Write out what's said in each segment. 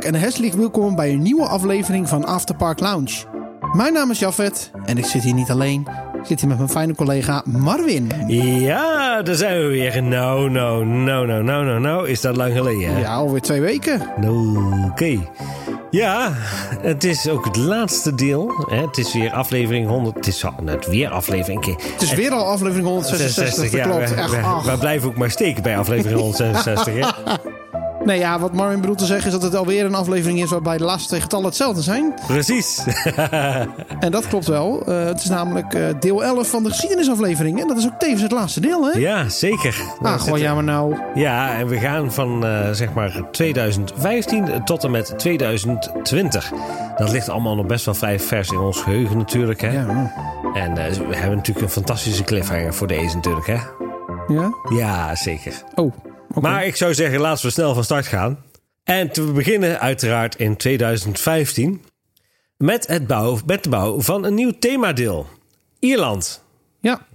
En herzlich welkom bij een nieuwe aflevering van Afterpark Lounge. Mijn naam is Jafet en ik zit hier niet alleen. Ik zit hier met mijn fijne collega Marvin. Ja, daar zijn we weer. Nou, nou, nou, nou, nou, nou, nou. Is dat lang geleden? hè? Ja, alweer twee weken. Oké. Ja, het is ook het laatste deel. Hè? Het is weer aflevering 100. Het is al- net weer aflevering. Het is weer al aflevering 166, dat ja, klopt. we, Echt, we- we blijven ook maar steken bij aflevering 166. Nee, ja, wat Marvin bedoelt te zeggen is dat het alweer een aflevering is waarbij de laatste twee getallen hetzelfde zijn. Precies. En dat klopt wel. Eh, het is namelijk eh, deel 11 van de geschiedenisaflevering. En dat is ook tevens het laatste deel, hè? ja, zeker. Ah, goh, ja, maar nou. Ja, en we gaan van eh, zeg maar 2015 tot en met 2020. Dat ligt allemaal nog best wel vrij vers in ons geheugen natuurlijk. Hè? Ja, En eh, we hebben natuurlijk een fantastische cliffhanger voor deze natuurlijk. Hè? ja. Ja, zeker. Oh, Maar ik zou zeggen, laten we snel van start gaan. En te beginnen uiteraard in 2015 met, het bouw, met de bouw van een nieuw themadeel. Ierland. Ja.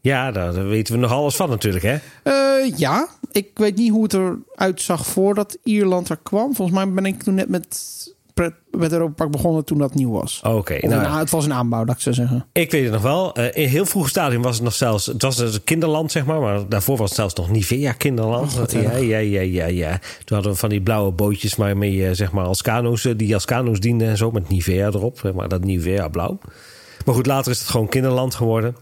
Ja, daar, daar weten we nog alles van natuurlijk, hè? Eh, ja, ik weet niet hoe het eruit zag voordat Ierland er kwam. Volgens mij ben ik toen net met, pret- met Europa Park begonnen toen dat nieuw was. Oké, nou, een het was een aanbouw, dat ik zou zeggen. Ik weet het nog wel. Eh, in heel vroeg stadium was het nog zelfs... Het was een kinderland, zeg maar. Maar daarvoor was het zelfs nog Nivea kinderland. ja, ja, ja, ja, ja. Toen hadden we van die blauwe bootjes waarmee je zeg maar als kano's... eh, die als kano's dienden en zo. Met Nivea erop. zeg Maar dat Nivea blauw. Maar goed, later is het gewoon kinderland geworden.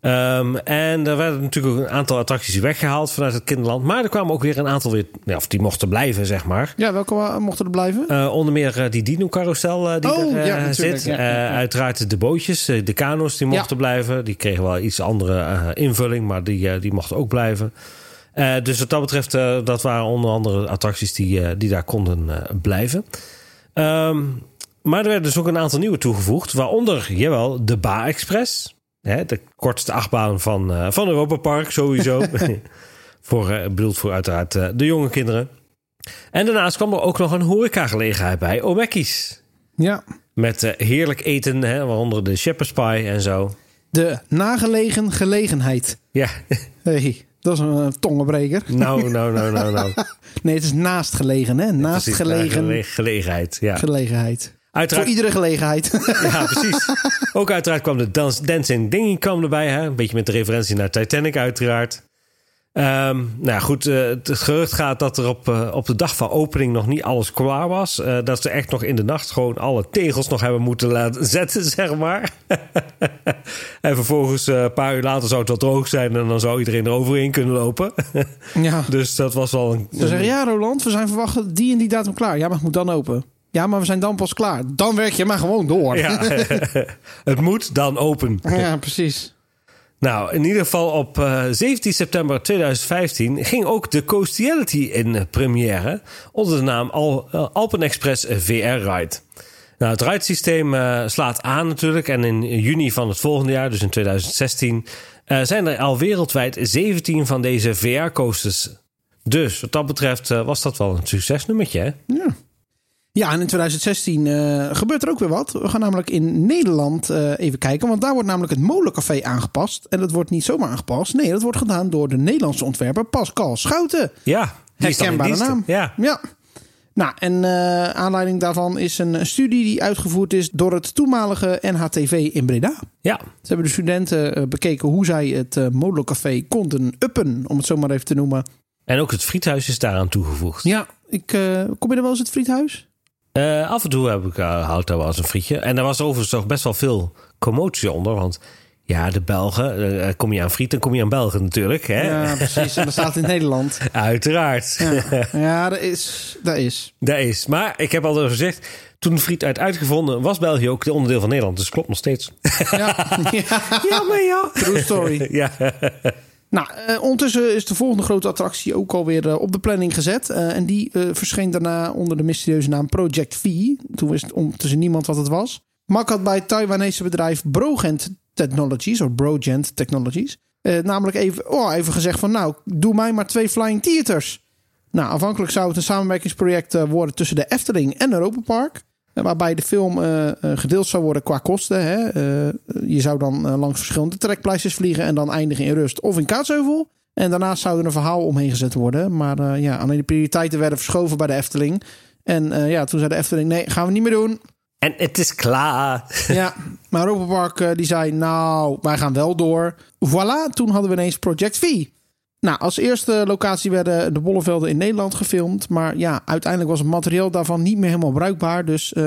Ehm, en er werden natuurlijk ook een aantal attracties weggehaald vanuit het kinderland. Maar er kwamen ook weer een aantal weer... Ja, of die mochten blijven, zeg maar. Ja, welke mochten er blijven? Eh, onder meer eh, die dino-carousel eh, die Oh, er ja, zit. ja, uiteraard de bootjes, de kano's die mochten blijven. Die kregen wel iets andere invulling, maar die, die mochten ook blijven. Dus wat dat betreft, dat waren onder andere attracties die, die daar konden blijven. Ehm, maar er werden dus ook een aantal nieuwe toegevoegd. Waaronder, jawel, de Ba Express. Hè, de kortste achtbaan van, eh, van Europa Park sowieso. voor, eh, bedoeld voor uiteraard eh, de jonge kinderen. En daarnaast kwam er ook nog een horecagelegenheid bij, Omekkies. Ja. Met heerlijk eten, hè, waaronder de shepherd's pie en zo. De nagelegen gelegenheid. Ja, hey, dat is een tongenbreker. nou, nou, nou, nou, nou. Nee, het is naast gelegen, hè? Naast Precies, gelegen gele- gelegenheid, ja. gelegenheid. Voor Uiteraard, iedere gelegenheid. ja, precies. Ook uiteraard kwam de Dance, Dancing Dingy kwam erbij, hè. Een beetje met de referentie naar Titanic uiteraard. Ehm, nou ja, goed, eh, het gerucht gaat dat er op, eh, op de dag van opening nog niet alles klaar was. Eh, dat ze echt nog in de nacht gewoon alle tegels nog hebben moeten laten zetten, zeg maar. en vervolgens, een paar uur later, zou het wel droog zijn en dan zou iedereen er overheen kunnen lopen. ja. dus dat was wel een. Ze zeggen, ja Roland, we zijn verwachten die en die datum klaar. Ja, maar het moet dan open. Ja, maar we zijn dan pas klaar. Dan werk je maar gewoon door. Ja, het moet dan open. Ja, precies. Nou, in ieder geval op eh, 17 september 2015 ging ook de Coastiality in eh, première onder de naam Al eh, Alpen Express VR Ride. Nou, het ridesysteem eh, slaat aan natuurlijk en in juni van het volgende jaar, dus in 2016, eh, zijn er al wereldwijd 17 van deze VR-coasters. Dus wat dat betreft eh, was dat wel een succesnummertje, hè? Ja. Ja, en in 2016 eh, gebeurt er ook weer wat. We gaan namelijk in Nederland eh, even kijken. Want daar wordt namelijk het Molencafé aangepast. En dat wordt niet zomaar aangepast. Nee, dat wordt gedaan door de Nederlandse ontwerper Pascal Schouten. Ja, Herkenbare naam. Ja, Ja. Nou, en eh, aanleiding daarvan is een studie die uitgevoerd is door het toenmalige NHTV in Breda. ja. Ze hebben de studenten bekeken hoe zij het Molencafé konden uppen, om het zo maar even te noemen. En ook het friethuis is daaraan toegevoegd. Ja, ik, kom je er wel eens het friethuis? Eh, af en toe heb ik, uh, houd daar wel eens een frietje. En er was overigens toch best wel veel commotie onder. Want ja, de Belgen, eh, kom je aan friet, dan kom je aan Belgen natuurlijk. Hè? Ja, precies. En dat staat in Nederland. Uiteraard. Ja, ja dat is. Dat is. Dat is. Maar ik heb al gezegd, toen friet uit uitgevonden, was België ook de onderdeel van Nederland. Dus klopt nog steeds. Ja, ja. ja, maar ja. True story. Ja, Nou, eh, ondertussen is de volgende grote attractie ook alweer eh, op de planning gezet. Eh, en die verscheen daarna onder de mysterieuze naam Project V. Toen wist ondertussen niemand wat het was. Mak had bij het Taiwanese bedrijf Brogent Technologies, of Brogent Technologies, namelijk even, oh, even gezegd van nou, doe mij maar twee Flying Theaters. Nou, afhankelijk zou het een samenwerkingsproject worden tussen de Efteling en Europa Park. Waarbij de film eh, eh, gedeeld zou worden qua kosten. Hè. Eh, je zou dan langs verschillende trekpleisters vliegen en dan eindigen in Rust of in Kaatsheuvel. En daarnaast zou er een verhaal omheen gezet worden. Maar ja, alleen de prioriteiten werden verschoven bij de Efteling. En ja, toen zei de Efteling, nee, gaan we niet meer doen. En het is klaar. Ja, maar Europa Park die zei, nou, wij gaan wel door. Voilà, toen hadden we ineens Project V. Nou, als eerste locatie werden de bollevelden in Nederland gefilmd. Maar ja, uiteindelijk was het materiaal daarvan niet meer helemaal bruikbaar. Dus uh,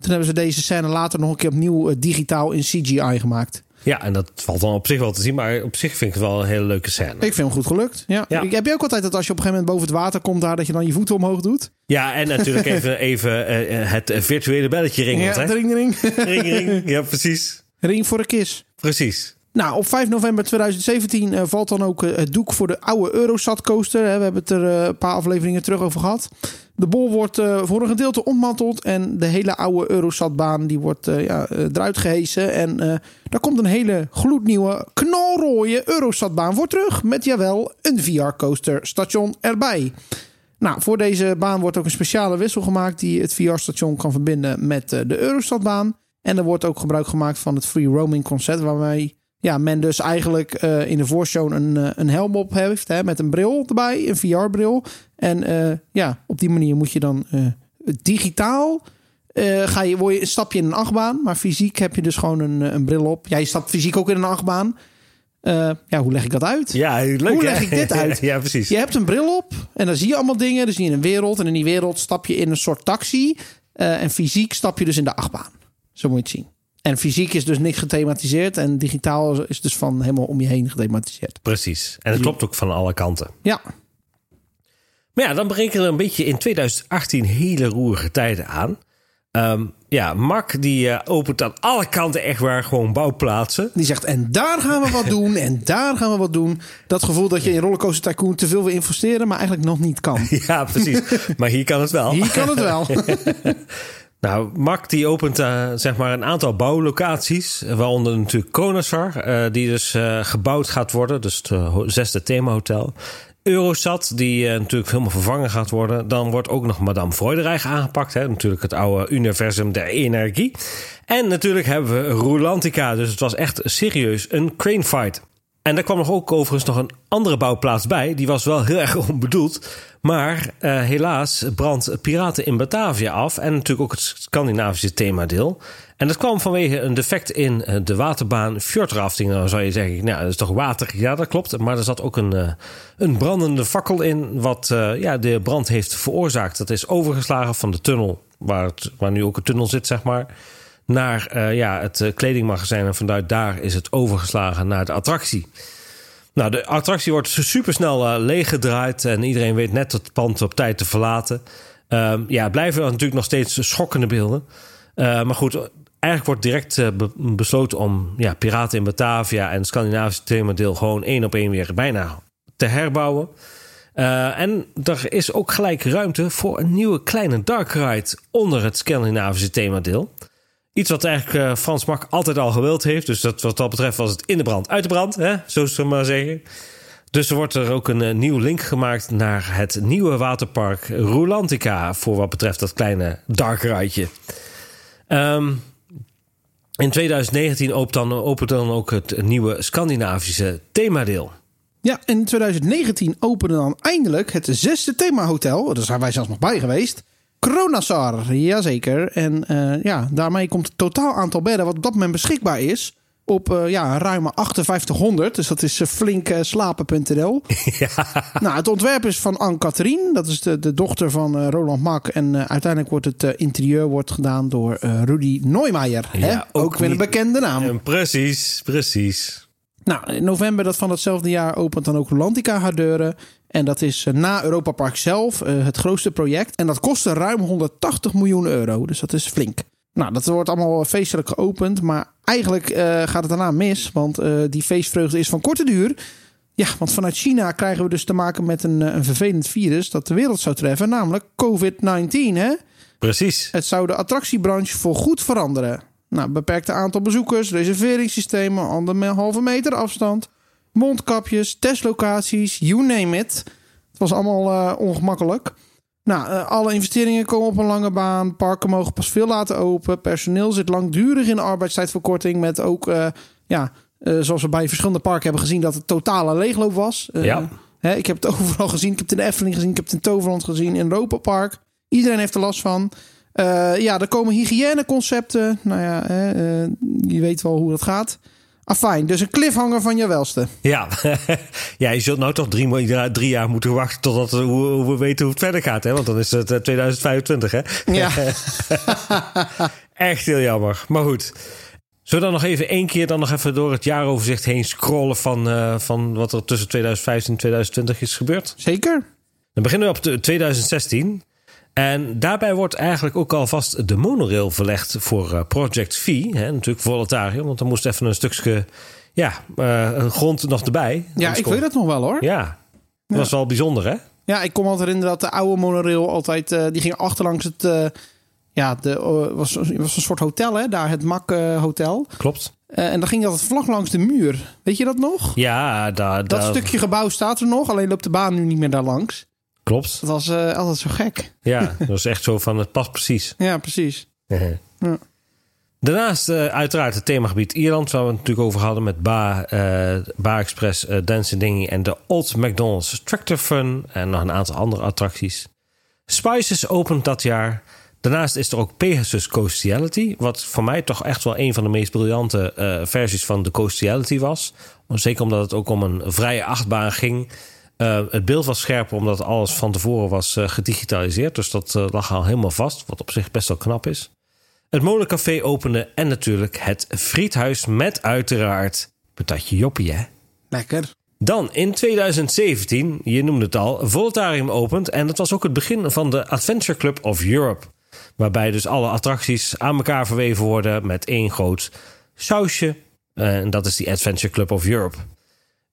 toen hebben ze deze scène later nog een keer opnieuw uh, digitaal in CGI gemaakt. Ja, en dat valt dan op zich wel te zien. Maar op zich vind ik het wel een hele leuke scène. Ik vind hem goed gelukt. Ja. Ja. Ik heb je ook altijd dat als je op een gegeven moment boven het water komt daar... dat je dan je voeten omhoog doet? Ja, en natuurlijk even, even uh, het virtuele belletje ringelt. ja, hè? ring, ring. Ring, ring. Ja, precies. ring voor een kis. Precies. Nou, op 5 november 2017 uh, valt dan ook uh, het doek voor de oude Eurosat coaster. We hebben het er uh, een paar afleveringen terug over gehad. De bol wordt voor een gedeelte ontmanteld en de hele oude Eurosatbaan die wordt ja, eruit gehesen. En daar komt een hele gloednieuwe, knalrooie Eurosatbaan voor terug. Met jawel een VR-coaster station erbij. Nou, voor deze baan wordt ook een speciale wissel gemaakt die het VR-station kan verbinden met de Eurosatbaan. En er wordt ook gebruik gemaakt van het free roaming concept waarmee ja, men dus eigenlijk uh, in de voorshow een, uh, een helm op heeft hè, met een bril erbij, een VR-bril. En uh, ja, op die manier moet je dan digitaal ga je, word je, stap je in een achtbaan, maar fysiek heb je dus gewoon een, een bril op. Jij stapt fysiek ook in een achtbaan. ja, hoe leg ik dat uit? Ja, leuk, hoe leg hè? ik dit uit? ja, precies. Je hebt een bril op en dan zie je allemaal dingen. Dan zie je een wereld en in die wereld stap je in een soort taxi. en fysiek stap je dus in de achtbaan. Zo moet je het zien. En fysiek is dus niks gethematiseerd. En digitaal is dus van helemaal om je heen gethematiseerd. Precies. En het klopt ook van alle kanten. Ja. Maar ja, dan breken we een beetje in 2018 hele roerige tijden aan. Um, ja, Mark die uh, opent aan alle kanten echt waar gewoon bouwplaatsen. Die zegt, en daar gaan we wat doen, en daar gaan we wat doen. Dat gevoel dat je in Rollercoaster Tycoon te veel wil investeren, maar eigenlijk nog niet kan. Ja, precies. maar hier kan het wel. Hier kan het wel. Nou, Mark die opent uh, zeg maar een aantal bouwlocaties, waaronder natuurlijk Konasar, uh, die dus uh, gebouwd gaat worden, dus het zesde themahotel. Eurosat, die natuurlijk helemaal vervangen gaat worden. Dan wordt ook nog Madame Freudenreich aangepakt, hè? natuurlijk het oude universum der energie. En natuurlijk hebben we Roulantica, dus het was echt serieus een crane fight. En daar kwam nog ook overigens nog een andere bouwplaats bij. Die was wel heel erg onbedoeld. Maar uh, helaas brandt Piraten in Batavia af. En natuurlijk ook het Scandinavische themadeel. En dat kwam vanwege een defect in de waterbaan fjordrafting. Dan zou je zeggen, nou, dat is toch water? Ja, dat klopt. Maar er zat ook een, uh, een brandende fakkel in. Wat ja, de brand heeft veroorzaakt. Dat is overgeslagen van de tunnel. Waar, waar nu ook een tunnel zit, zeg maar naar uh, ja, het uh, kledingmagazijn. En vanuit daar is het overgeslagen naar de attractie. Nou, de attractie wordt supersnel uh, leeggedraaid. En iedereen weet net het pand op tijd te verlaten. Uh, ja, blijven natuurlijk nog steeds schokkende beelden. maar goed, eigenlijk wordt direct be besloten om ja, Piraten in Batavia en het Scandinavische themadeel gewoon één op één weer bijna te herbouwen. En er is ook gelijk ruimte voor een nieuwe kleine dark ride onder het Scandinavische themadeel. Iets wat eigenlijk uh, Frans Mak altijd al gewild heeft. Dus dat, wat dat betreft was het in de brand, uit de brand, hè? zo zullen we maar zeggen. Dus er wordt er ook een uh, nieuw link gemaakt naar het nieuwe waterpark Roulantica. Voor wat betreft dat kleine dark rideje. Um, in 2019 opent dan, opent dan ook het nieuwe Scandinavische themadeel. Ja, in 2019 opende dan eindelijk het zesde themahotel. Daar zijn wij zelfs nog bij geweest. Kronasar, jazeker. En uh, ja, daarmee komt het totaal aantal bedden wat op dat moment beschikbaar is op uh, ja, ruim 5800. Dus dat is uh, flink slapen.nl. Ja. Nou, het ontwerp is van Anne-Catherine. Dat is de, de dochter van Roland Mak. En uiteindelijk wordt het interieur wordt gedaan door Rudy Neumeijer. Ja, hè? Ook, ook weer een bekende naam. precies, precies. Nou, in november dat van hetzelfde jaar opent dan ook Rolantica haar deuren. En dat is na Europa Park zelf uh, het grootste project. En dat kostte ruim 180 miljoen euro. Dus dat is flink. Nou, dat wordt allemaal feestelijk geopend. Maar eigenlijk uh, gaat het daarna mis. Want uh, die feestvreugde is van korte duur. Ja, want vanuit China krijgen we dus te maken met een, een vervelend virus dat de wereld zou treffen. Namelijk COVID-19, hè? Precies. Het zou de attractiebranche voorgoed veranderen. Nou, beperkte aantal bezoekers, reserveringssystemen, anderhalve meter afstand, mondkapjes, testlocaties, you name it. Het was allemaal uh, ongemakkelijk. Nou, uh, alle investeringen komen op een lange baan. Parken mogen pas veel later open. Personeel zit langdurig in arbeidstijdverkorting. Met ook, uh, ja, zoals we bij verschillende parken hebben gezien, dat het totale leegloop was. ja. Hè, ik heb het overal gezien. Ik heb het in de Efteling gezien. Ik heb het in Toverland gezien. In Europa Park. Iedereen heeft er last van. Eh, ja, er komen hygiëneconcepten. Nou ja, hè, eh, je weet wel hoe dat gaat. Afijn, dus een cliffhanger van je welste. Ja. ja, je zult nou toch drie, drie jaar moeten wachten totdat we, we weten hoe het verder gaat. Hè? Want dan is het eh, 2025, hè? Ja. Echt heel jammer. Maar goed. Zullen we dan nog even één keer dan nog even door het jaaroverzicht heen scrollen van, eh, van wat er tussen 2015 en 2020 is gebeurd? Zeker. Dan beginnen we op de 2016. En daarbij wordt eigenlijk ook alvast de monorail verlegd voor eh, Project V. Hè, natuurlijk voluntarium, want er moest even een stukje ja, eh, grond nog erbij. Ja, ik weet dat nog wel hoor. Ja. Ja, dat was wel bijzonder hè? ik kon me altijd herinneren dat de oude monorail altijd... eh, die ging achterlangs het... ja, de, was, was een soort hotel hè, daar, het Mak Hotel. Klopt. En dan ging altijd vlak langs de muur. Weet je dat nog? Ja, daar, Dat stukje gebouw staat er nog, alleen loopt de baan nu niet meer daar langs. Klopt. Dat was eh, altijd zo gek. Ja, dat was echt zo van het past precies. Ja, precies. Ja. Daarnaast eh, uiteraard het themagebied Ierland, waar we het natuurlijk over hadden met Ba, eh Ba Express, Dancing Dingy en de Old McDonald's Tractor Fun en nog een aantal andere attracties. Spices opent dat jaar. Daarnaast is er ook Pegasus Coastiality, wat voor mij toch echt wel een van de meest briljante versies van de Coastiality was. Zeker omdat het ook om een vrije achtbaan ging. Eh, het beeld was scherper omdat alles van tevoren was eh, gedigitaliseerd. Dus dat eh, lag al helemaal vast, wat op zich best wel knap is. Het molencafé opende en natuurlijk het friethuis met uiteraard patatje joppie, hè? Lekker. Dan in 2017, je noemde het al, Voltarium opent. En dat was ook het begin van de Adventure Club of Europe. Waarbij dus alle attracties aan elkaar verweven worden met één groot sausje. En dat is die Adventure Club of Europe.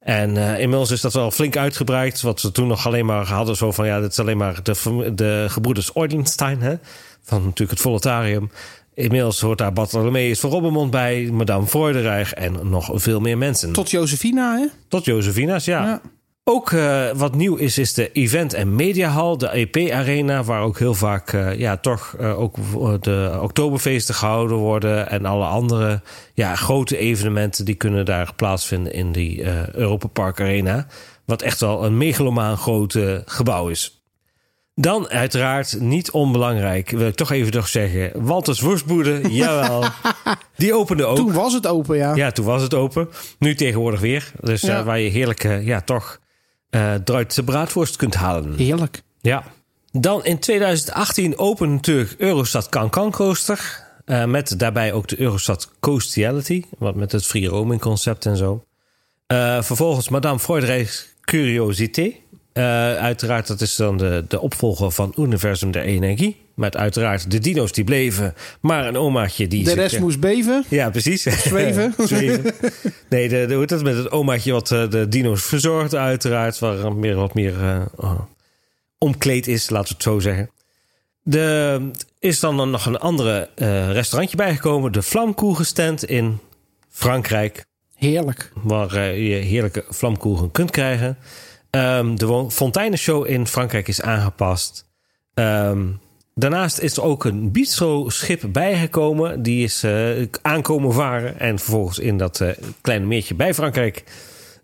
En eh, inmiddels is dat wel flink uitgebreid. Wat we toen nog alleen maar hadden, zo van ja, dit is alleen maar de, de gebroeders Ordenstein, hè? Van natuurlijk het Voltarium. Inmiddels hoort daar Bartholomeus van Robbermond bij, Madame Freudenreich en nog veel meer mensen. Tot Josefina, hè? Tot Josefina's, ja. Ja. Ook eh, wat nieuw is, is de Event- en Mediahal, de EP-arena, waar ook heel vaak eh, ja, toch eh, ook de Oktoberfeesten gehouden worden en alle andere ja, grote evenementen die kunnen daar plaatsvinden in die Europa Park Arena. Wat echt wel een megalomaan groot gebouw is. Dan uiteraard, niet onbelangrijk, wil ik toch even nog zeggen, Walters Worstboede, jawel. Die opende ook. Toen was het open, ja. Ja, toen was het open. Nu tegenwoordig weer. Dus Ja. waar je heerlijk, eh, ja, toch eh Duitse braadworst kunt halen. Heerlijk. Ja. Dan in 2018 opent natuurlijk Eurostad Cancan Coaster. eh, met daarbij ook de Eurostad Coastiality. Wat met het free roaming concept en zo. Eh, vervolgens Madame Freudenreich Curiosité. Uiteraard, dat is dan de, de opvolger van Universum der Energie. Met uiteraard de dino's die bleven. Maar een omaatje die... De rest moest beven. ja, precies. Zweven. Zweven. Nee, de, de, hoe dat met het omaatje wat eh, de dino's verzorgt, uiteraard. Waar er meer, wat meer eh, oh, omkleed is, laten we het zo zeggen. Er is dan nog een andere eh, restaurantje bijgekomen. De Vlamkoegenstand in Frankrijk. Heerlijk. Waar je heerlijke vlamkoegen kunt krijgen. Ehm, de Fonteinenshow in Frankrijk is aangepast. Ehm, daarnaast is er ook een bistro-schip bijgekomen. Die is eh, aankomen varen. En vervolgens in dat eh, kleine meertje bij Frankrijk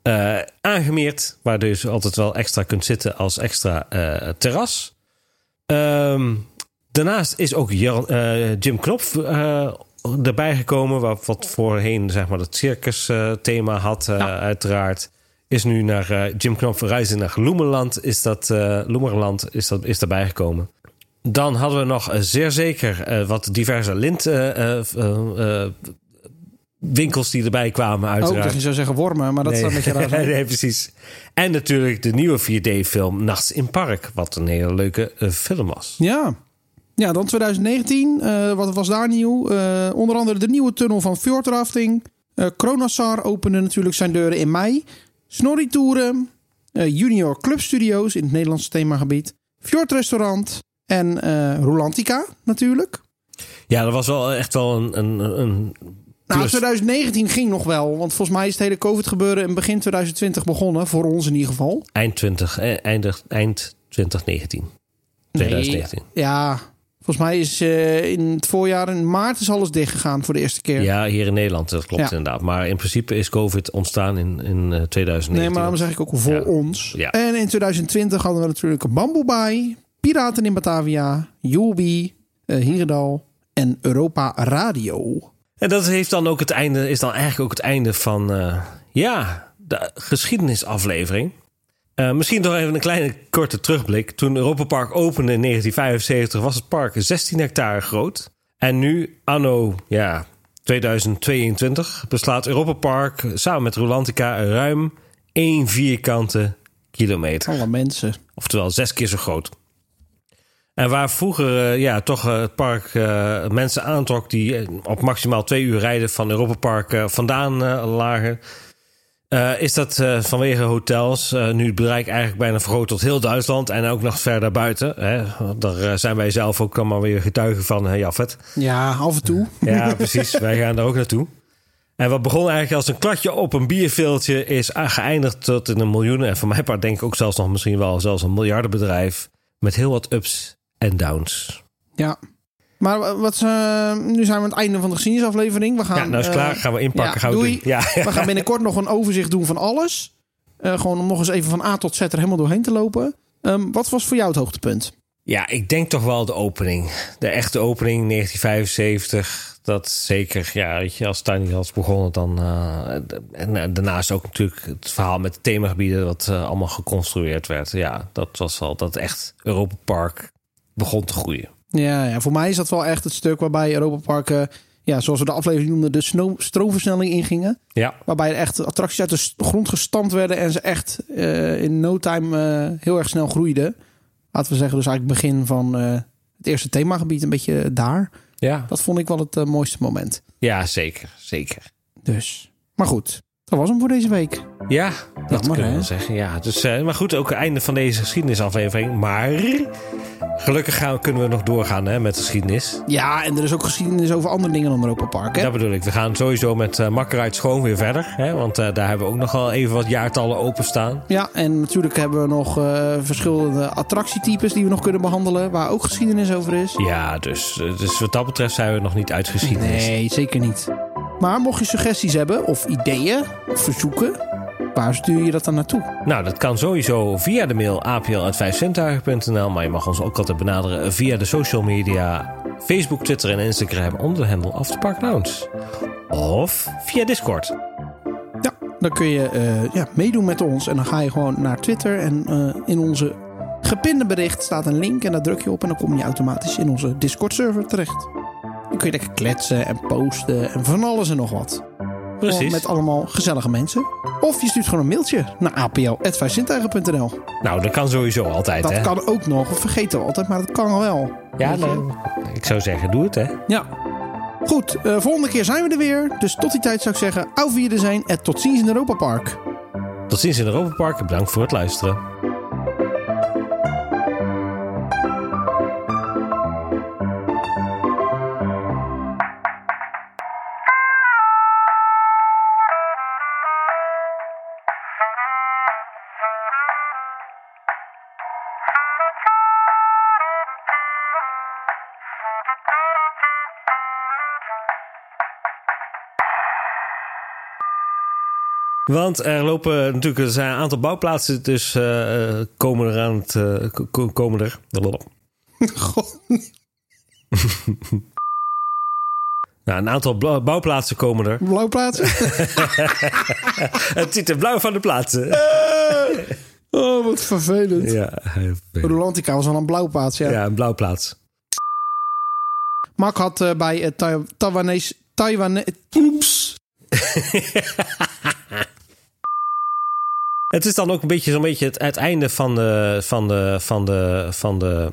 eh, aangemeerd. Waar dus altijd wel extra kunt zitten als extra terras. Ehm, daarnaast is ook Jan- Jim Knopf eh, erbij gekomen. Wat, wat voorheen zeg maar, het circus eh, thema had, Ja. uiteraard. Is nu naar eh, Jim Knopf reizen naar Loemerland. Is dat, Loemerland is, dat, is daarbij gekomen. Dan hadden we nog eh, zeer zeker eh, wat diverse lint eh, winkels die erbij kwamen Ook uiteraard. dat je zou zeggen wormen, maar dat Nee. staat met je raar. nee, precies. En natuurlijk de nieuwe 4D-film Nachts in Park. Wat een hele leuke film was. Ja. Ja, dan 2019. eh, wat was daar nieuw? Onder andere de nieuwe tunnel van Fjordrafting. Kronassar opende natuurlijk zijn deuren in mei. Snorri Toeren. Junior Club Studios in het Nederlandse themagebied. Fjord Restaurant. En eh Rolantica natuurlijk. Ja, dat was wel echt wel een, een, een Nou, plus. 2019 ging nog wel. Want volgens mij is het hele COVID gebeuren in begin 2020 begonnen. Voor ons in ieder geval. eind, 20, eh, eind, eind 2019. 2019. Nee, ja, volgens mij is eh, in het voorjaar, in maart, is alles dicht gegaan voor de eerste keer. Ja, hier in Nederland, dat klopt Ja. inderdaad. Maar in principe is COVID ontstaan in, in eh, 2019. Nee, maar daarom zeg ik ook voor Ja. ons. Ja. En in 2020 hadden we natuurlijk een Bamboe bij, Piraten in Batavia, Jobi, uh, Hierendal en Europa Radio. En dat heeft dan ook het einde, is dan eigenlijk ook het einde van uh, ja, de geschiedenisaflevering. Uh, misschien nog even een kleine korte terugblik. Toen Europa Park opende in 1975 was het park 16 hectare groot. En nu, anno ja, 2022, beslaat Europa Park samen met Rolantica ruim 1 vierkante kilometer. Alle mensen. Oftewel zes keer zo groot. En waar vroeger uh, ja, toch uh, het park uh, mensen aantrok die op maximaal twee uur rijden van Europa Park vandaan lagen, is dat vanwege hotels nu het bereik eigenlijk bijna vergroot tot heel Duitsland en ook nog verder buiten. Hè? Daar zijn wij zelf ook allemaal weer getuigen van, hè, Jaffet. Ja, af en toe. Ja, precies. wij gaan daar ook naartoe. En wat begon eigenlijk als een klatje op een bierveeltje is geëindigd tot in een miljoenen. En voor mijn part denk ik ook zelfs nog misschien wel zelfs een miljardenbedrijf. Met heel wat ups en downs. Ja. Maar wat, uh, nu zijn we aan het einde van de geschiedenisaflevering. We gaan, ja, nou is klaar. Uh, gaan we inpakken. Ja, gaan we, doei. Ja. we gaan binnenkort nog een overzicht doen van alles. Uh, gewoon om nog eens even van A tot Z er helemaal doorheen te lopen. Um, wat was voor jou het hoogtepunt? Ja, ik denk toch wel de opening. De echte opening 1975. Dat zeker, ja, weet je, als Tiny had begonnen, dan. En daarnaast ook natuurlijk het verhaal met de themagebieden, wat allemaal geconstrueerd werd. Ja, dat was wel dat echt Europa Park begon te groeien. Ja, ja, voor mij is dat wel echt het stuk waarbij Europa Park, ja, zoals we de aflevering noemden, de stroomversnelling ingingen. Ja. Waarbij er echt attracties uit de grond gestampt werden en ze echt in no time heel erg snel groeiden. Laten we zeggen, dus eigenlijk begin van het eerste themagebied, een beetje daar. Ja. Dat vond ik wel het mooiste moment. Ja, zeker. Zeker. Dus. Maar goed, dat was hem voor deze week. Ja, dat kunnen we hè? wel zeggen. Ja, dus, uh, maar goed, ook het einde van deze geschiedenisaflevering. Maar gelukkig gaan, kunnen we nog doorgaan hè, met de geschiedenis. Ja, en er is ook geschiedenis over andere dingen dan Europa Park. Hè? Dat bedoel ik. We gaan sowieso met uh, Schoon weer verder. Hè, want uh, daar hebben we ook nog wel even wat jaartallen openstaan. Ja, en natuurlijk hebben we nog uh, verschillende attractietypes die we nog kunnen behandelen. Waar ook geschiedenis over is. Ja, dus, dus wat dat betreft zijn we nog niet uit geschiedenis. Nee, zeker niet. Maar mocht je suggesties hebben of ideeën of verzoeken, waar stuur je dat dan naartoe? Nou, dat kan sowieso via de mail apl.vijfcentuigen.nl. Maar je mag ons ook altijd benaderen via de social media. Facebook, Twitter en Instagram onder de handle Afterpark Lounge. Of via Discord. Ja, dan kun je uh, ja, meedoen met ons. En dan ga je gewoon naar Twitter. En uh, in onze gepinde bericht staat een link. En daar druk je op. En dan kom je automatisch in onze Discord-server terecht. Kun je lekker kletsen en posten. En van alles en nog wat. Precies. Gewoon met allemaal gezellige mensen. Of je stuurt gewoon een mailtje naar apl.vijfzintuigen.nl. Nou, dat kan sowieso altijd, Dat hè? kan ook nog. Dat vergeten we altijd, maar dat kan al wel. Ja, je? ik zou zeggen, doe het, hè? Ja. Goed, uh, volgende keer zijn we er weer. Dus tot die tijd zou ik zeggen, au vierde zijn en tot ziens in Europa Park. Tot ziens in Europa Park. Bedankt voor het luisteren. Want er lopen natuurlijk er zijn een aantal bouwplaatsen, dus uh, komen er aan het uh, komen er. God. nou, een aantal bouwplaatsen komen er. Blauwplaatsen? het ziet er blauw van de plaatsen. oh, wat vervelend. Ja, Rolantica was al een blauwplaats, ja. Ja, een blauwplaats. Mark had uh, bij uh, Taiwanese... Taiwanese... Oeps. Het is dan ook een beetje zo'n beetje het, het, einde van de, van de, van de, van de,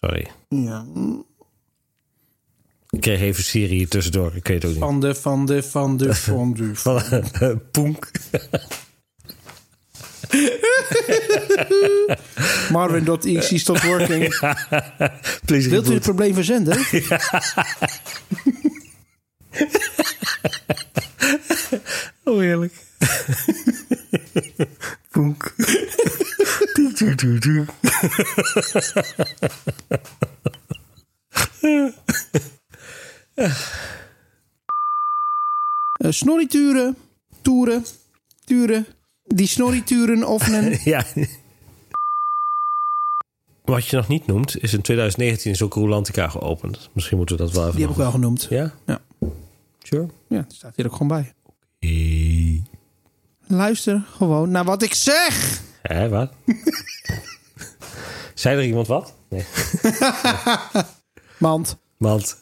sorry. Ja. Ik kreeg even Siri hier tussendoor. Ik weet het ook niet. Van de, van de, van de, van de. Van Poenk. Marvin.exe stop working. Please Wilt u het probleem verzenden? oh, heerlijk. Boek. Uh, eh, snorrituren, toeren, turen, die snorrituren of ja. Wat je nog niet noemt, is in 2019 is ook Rolantica geopend. Misschien moeten we dat wel even Die heb ik wel genoemd. Ja? Ja. Sure. Ja, staat hier ook gewoon bij luister gewoon naar wat ik zeg. Hé, wat? Zei er iemand wat? Nee. Mand. Mand.